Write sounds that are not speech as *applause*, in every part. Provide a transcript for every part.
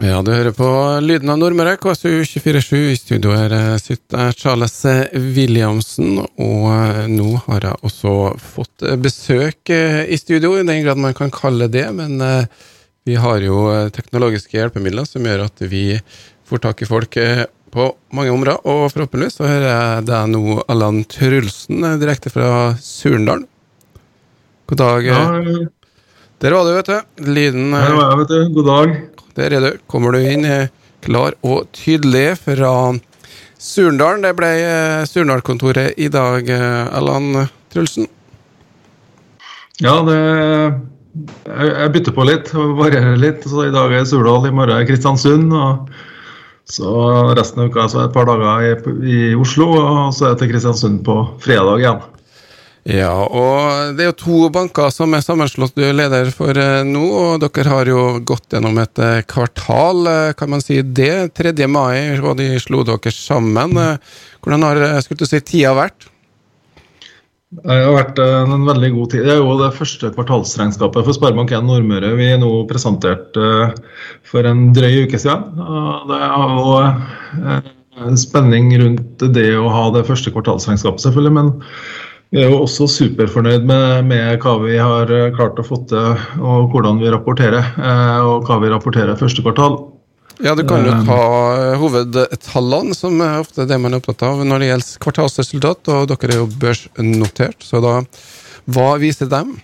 Ja, du hører på lyden av Nordmøre, KSU247. I studio her eh, sitter Charles eh, Williamsen, og eh, nå har jeg også fått besøk i studio, i den grad man kan kalle det. Men vi har jo teknologiske hjelpemidler som gjør at vi får tak i folk på mange områder, og forhåpentligvis så hører jeg deg nå, Allan Trulsen, direkte fra Surndalen. God dag. Ja, der var du, vet du. Lyden Her var jeg, vet du. God dag. Der er du. Kommer du inn eh, klar og tydelig fra Surndalen. Det ble eh, Surndal-kontoret i dag, Allan eh, Trulsen. Ja, det Jeg bytter på litt og varierer litt. Så I dag er Surdal, i morgen er Kristiansund. og så Resten av uka så er det et par dager i, i Oslo, og så er det til Kristiansund på fredag igjen. Ja, og det er jo to banker som er sammenslått du er leder for eh, nå, og dere har jo gått gjennom et eh, kvartal, eh, kan man si det. 3. mai og de slo dere sammen. Hvordan har skulle du si, tida vært? Det har vært en veldig god tid. Det er jo det første kvartalsregnskapet for Sparebank1 Nordmøre vi nå presenterte for en drøy uke siden. Det er jo spenning rundt det å ha det første kvartalsregnskapet, selvfølgelig. men vi er jo også superfornøyd med, med, hva vi har eh, klart å få til og hvordan vi rapporterer. Eh, og hva vi rapporterer første kvartal. Ja, Du kan jo ta eh, hovedtallene, som er ofte det man er opptatt av når det gjelder kvartalsresultat. og Dere er jo børsnotert, så da hva viser dem?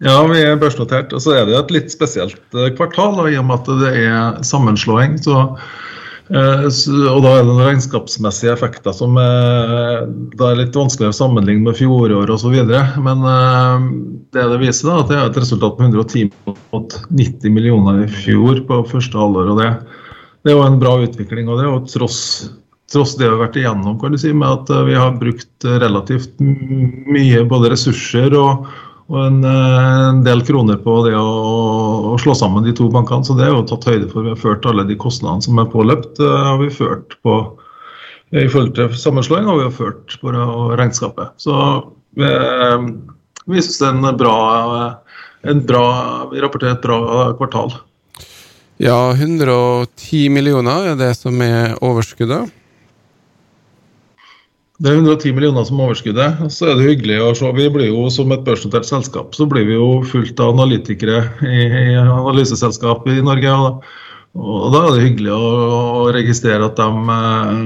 Ja, vi er børsnotert. Og så er det jo et litt spesielt kvartal, og i og med at det er sammenslåing. så og Da er det noen regnskapsmessige effekter som er, er litt vanskeligere å sammenligne med fjoråret osv. Men eh, det det viser, da, at det er et resultat på 110 mot 90 millioner i fjor på første halvår. og det, det er jo en bra utvikling. og det er tross, tross det vi har vært igjennom, kan du si, med at eh, vi har brukt relativt mye både ressurser og og en, eh, en, del kroner på det å, å, slå sammen de to bankene. Så det er jo tatt høyde for. Vi har ført alle de kostnadene som er påløpt. Eh, har vi ført på i forhold til sammenslåing, og vi har ført på regnskapet. Så vi, eh, vi syns det er en bra, en bra Vi rapporterer et bra kvartal. Ja, 110 millioner er det som er overskuddet. Det er 110 millioner som overskuddet. Så er det hyggelig å se. Vi blir jo Som et børsnotert selskap så blir vi jo fullt av analytikere i, i analyseselskap i Norge. Og, og Da er det hyggelig å, å registrere at de eh,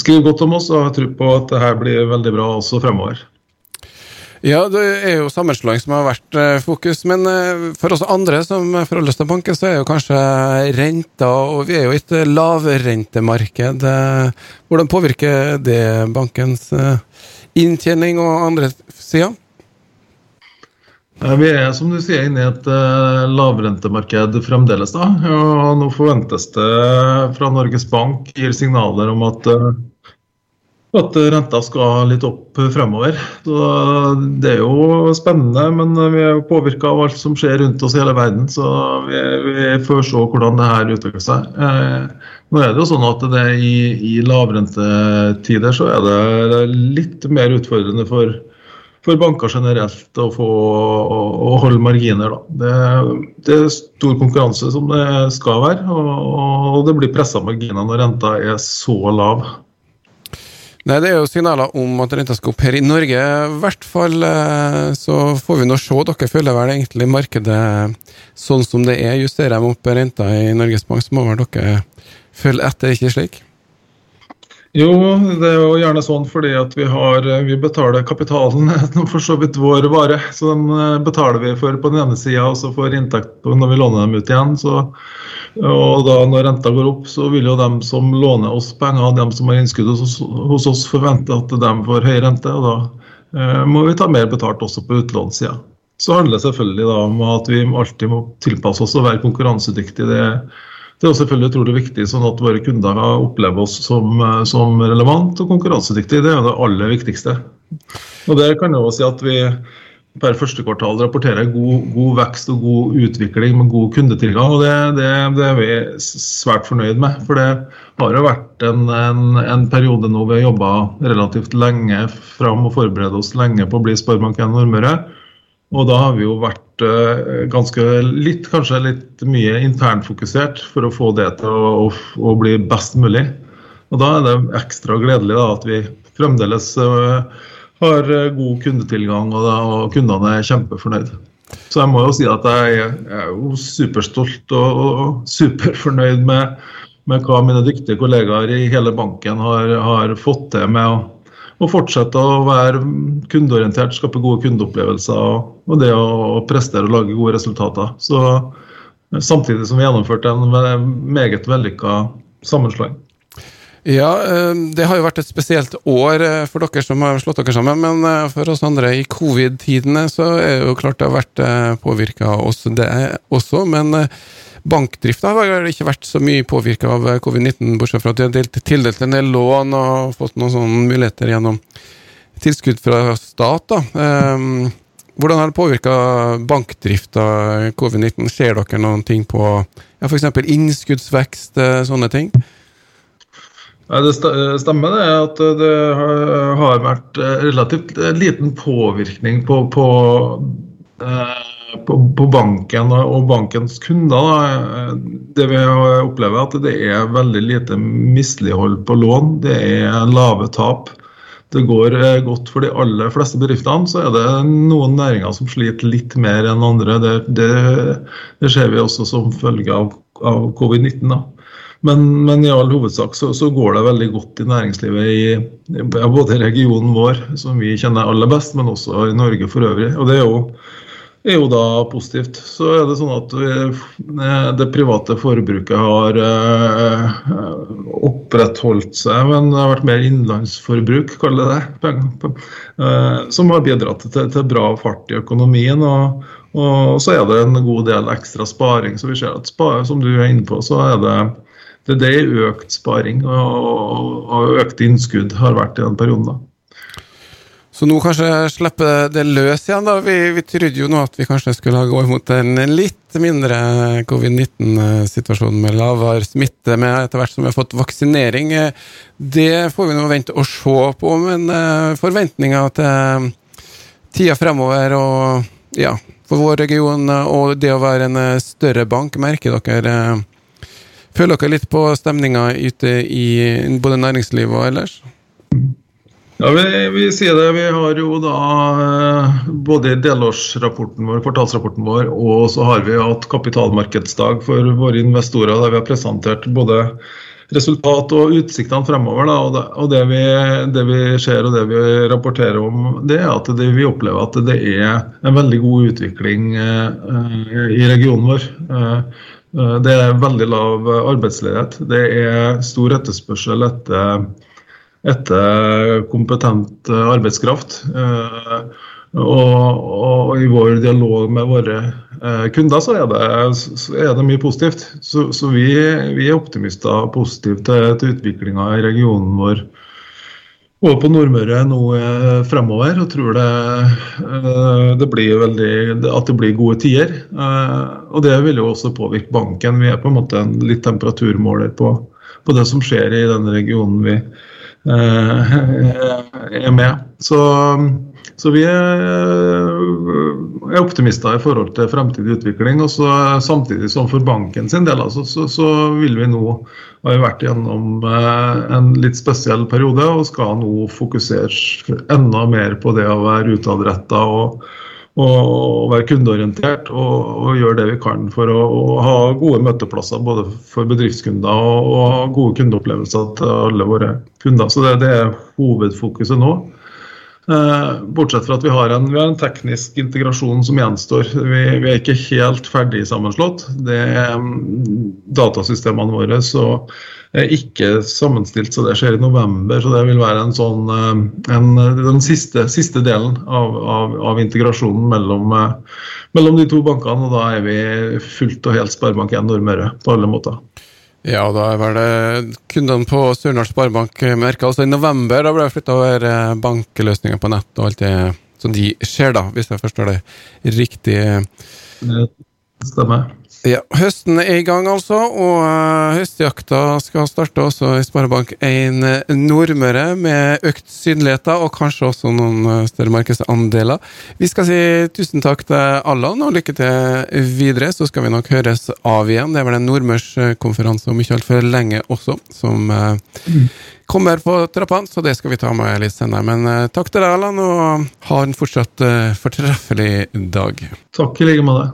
skriver godt om oss og har tro på at det her blir veldig bra også fremover. Ja, det er jo sammenslåing som har vært eh, fokus. Men eh, for oss andre som forholder oss til banken, så er jo kanskje renta Og vi er jo i et lavrentemarked. Eh, hvordan påvirker det bankens inntjening og andre sider? Vi er som du sier inne i et lavrentemarked fremdeles. da, og Nå forventes det fra Norges Bank gir signaler om at at renta skal litt opp fremover. Så det er jo spennende, men vi er påvirka av alt som skjer rundt oss i hele verden. Så vi, vi får se hvordan det her utvikler seg. Eh, nå er det jo sånn at det i, i lavrentetider så er det litt mer utfordrende for, for banker generelt å, få, å, å holde marginer. Det, det, er stor konkurranse som det skal være, og, og det blir pressa marginer når renta er så lav. Nei, Det er jo signaler om at renta skal opp her i Norge. I hvert fall eh, så får vi nå se. Dere føler vel egentlig markedet sånn som det er. Justerer de opp renta i Norges Bank, så må vel dere følge etter, ikke slik? Jo, det er jo gjerne sånn fordi at vi, har, vi betaler kapitalen *laughs* for så vidt vår vare. Så den eh, betaler vi for på den ene sida, og så får inntekt når vi låner dem ut igjen. så og da når renta går opp, så vil jo dem som låner oss penger, de som har innskudd hos, hos oss, forvente at de får høy rente. og Da eh, må vi ta mer betalt også på utlånssida. Så handler det selvfølgelig da om at vi alltid må tilpasse oss og være konkurransedyktige. Det, det er selvfølgelig utrolig viktig, sånn at våre kunder opplever oss som, eh, som relevant og konkurransedyktig. Det er det aller viktigste. Og det kan jeg også si at vi per første kvartal rapporterer god, god, vekst og god utvikling med god kundetilgang. og det, det, det, er vi svært fornøyd med. For det har jo vært en, en, en periode nå vi har jobba relativt lenge fram og forberedt oss lenge på å bli Sparebank1 Nordmøre. Og da har vi jo vært uh, ganske litt, kanskje litt mye internfokusert for å få det til å, å, å, bli best mulig. Og da er det ekstra gledelig da, at vi fremdeles uh, har god kundetilgang, og, da, og kundene er kjempefornøyd. Så jeg må jo si at jeg jeg er jo superstolt og, og superfornøyd med, med, hva mine dyktige kollegaer i hele banken har, har fått til med å og fortsette å være kundeorientert, skape gode kundeopplevelser og, det å prestere og lage gode resultater. Så Samtidig som vi gjennomførte en meget vellykka sammenslåing. Ja, eh, det har jo vært et spesielt år eh, for dere som har slått dere sammen. Men eh, for oss andre i covid-tidene så er det jo klart det har vært påvirka oss det også. Men Bankdrifta har ikke vært så mye påvirka av covid-19, bortsett fra at de har delt, tildelt en del lån og fått noen sånne muligheter gjennom tilskudd fra stat. da. Um, hvordan har det påvirka bankdrifta covid-19? Ser dere noen ting på ja, f.eks. innskuddsvekst, eh, sånne ting? Det stemmer det at det har vært relativt liten påvirkning på, på eh, på, på, banken og bankens kunder. Da, det vi opplever er at det er veldig lite mislighold på lån. Det er lave tap. Det går eh, godt for de aller fleste bedriftene. Så er det noen næringer som sliter litt mer enn andre. Det, det, det ser vi også som følge av, av covid-19. Men, men, i all hovedsak så, så, går det veldig godt i næringslivet i både regionen vår, som vi kjenner aller best, men også i Norge for øvrig. Og det er jo er jo da positivt. Så er det sånn at vi, det private forbruket har eh, opprettholdt seg, men det har vært mer innenlandsforbruk, kall det det, eh, som har bidratt til, til bra fart i økonomien. Og, og, så er det en god del ekstra sparing. Så vi ser at som du er inne på, så er det det, det er økt sparing og, og økt innskudd har vært i den perioden. da. Så nå kanskje slipper det løs igjen, da. Vi, vi trodde jo nå at vi kanskje skulle gå imot en litt mindre covid-19-situasjon med lavere smitte med etter hvert som vi har fått vaksinering. Det får vi nå vente og se på, men eh, forventninger til tida fremover og ja, for vår region og det å være en større bank, merker dere Føler dere litt på stemninga ute i både næringslivet og ellers? Ja, vi, vi, sier det. Vi har jo da eh, både delårsrapporten vår, kvartalsrapporten vår, og så har vi hatt kapitalmarkedsdag for våre investorer, der vi har presentert både resultat og utsiktene fremover. Da, og, det, vi, det, vi, ser og det vi rapporterer om, det er at det, vi opplever at det er en veldig god utvikling eh, i regionen vår. Eh, eh det er veldig lav arbeidsledighet. Det er stor etterspørsel etter etter kompetent eh, arbeidskraft. Eh, og, og, i vår dialog med våre eh, kunder så er det, så er det mye positivt. Så, så vi, vi, er optimister positive til, til utviklinga i regionen vår og på Nordmøre nå fremover. Og tror det, det blir veldig, at det blir gode tider. Og det vil jo også påvirke banken. Vi er på en måte en litt temperaturmåler på, på det som skjer i den regionen vi, Eh, *laughs* er med. Så, så vi er, er, optimister i forhold til fremtidig utvikling. og så Samtidig som for banken sin del altså, så, så, vil vi nå ha vært gjennom eh, en litt spesiell periode og skal nå fokusere enda mer på det å være utadretta og og være kundeorientert og, og, gjøre det vi kan for å, ha gode møteplasser både for bedriftskunder og, og gode kundeopplevelser til alle våre kunder. Så det, det er hovedfokuset nå. Eh, bortsett fra at vi har, en, vi har en teknisk integrasjon som gjenstår. Vi, vi, er ikke helt ferdig sammenslått. Det er um, datasystemene våre er ikke sammenstilt, så det skjer i november. Så det vil være en sånn, eh, en, den siste, siste delen av, av, av integrasjonen mellom, eh, mellom, de to bankene. Og da er vi fullt og helt Sparebank1 Nordmøre på alle måter. Ja, da vel det kundene på Surnadal Sparebank merka også i november. Da ble det flytta over eh, bankløsninger på nett og alt det som de ser, da, hvis jeg forstår det riktig. Stemmer. Ja, Høsten er i gang, altså, og uh, høstjakta skal starte også i Sparebank1 Nordmøre, med økt synlighet og kanskje også noen uh, større markedsandeler. Vi skal si tusen takk til Allan, og lykke til videre. Så skal vi nok høres av igjen. Det er vel en nordmørskonferanse om ikke altfor lenge også, som kommer på trappene, så det skal vi ta med litt senere. Men takk til deg, Allan, og ha en fortsatt fortreffelig dag. Takk i like måte.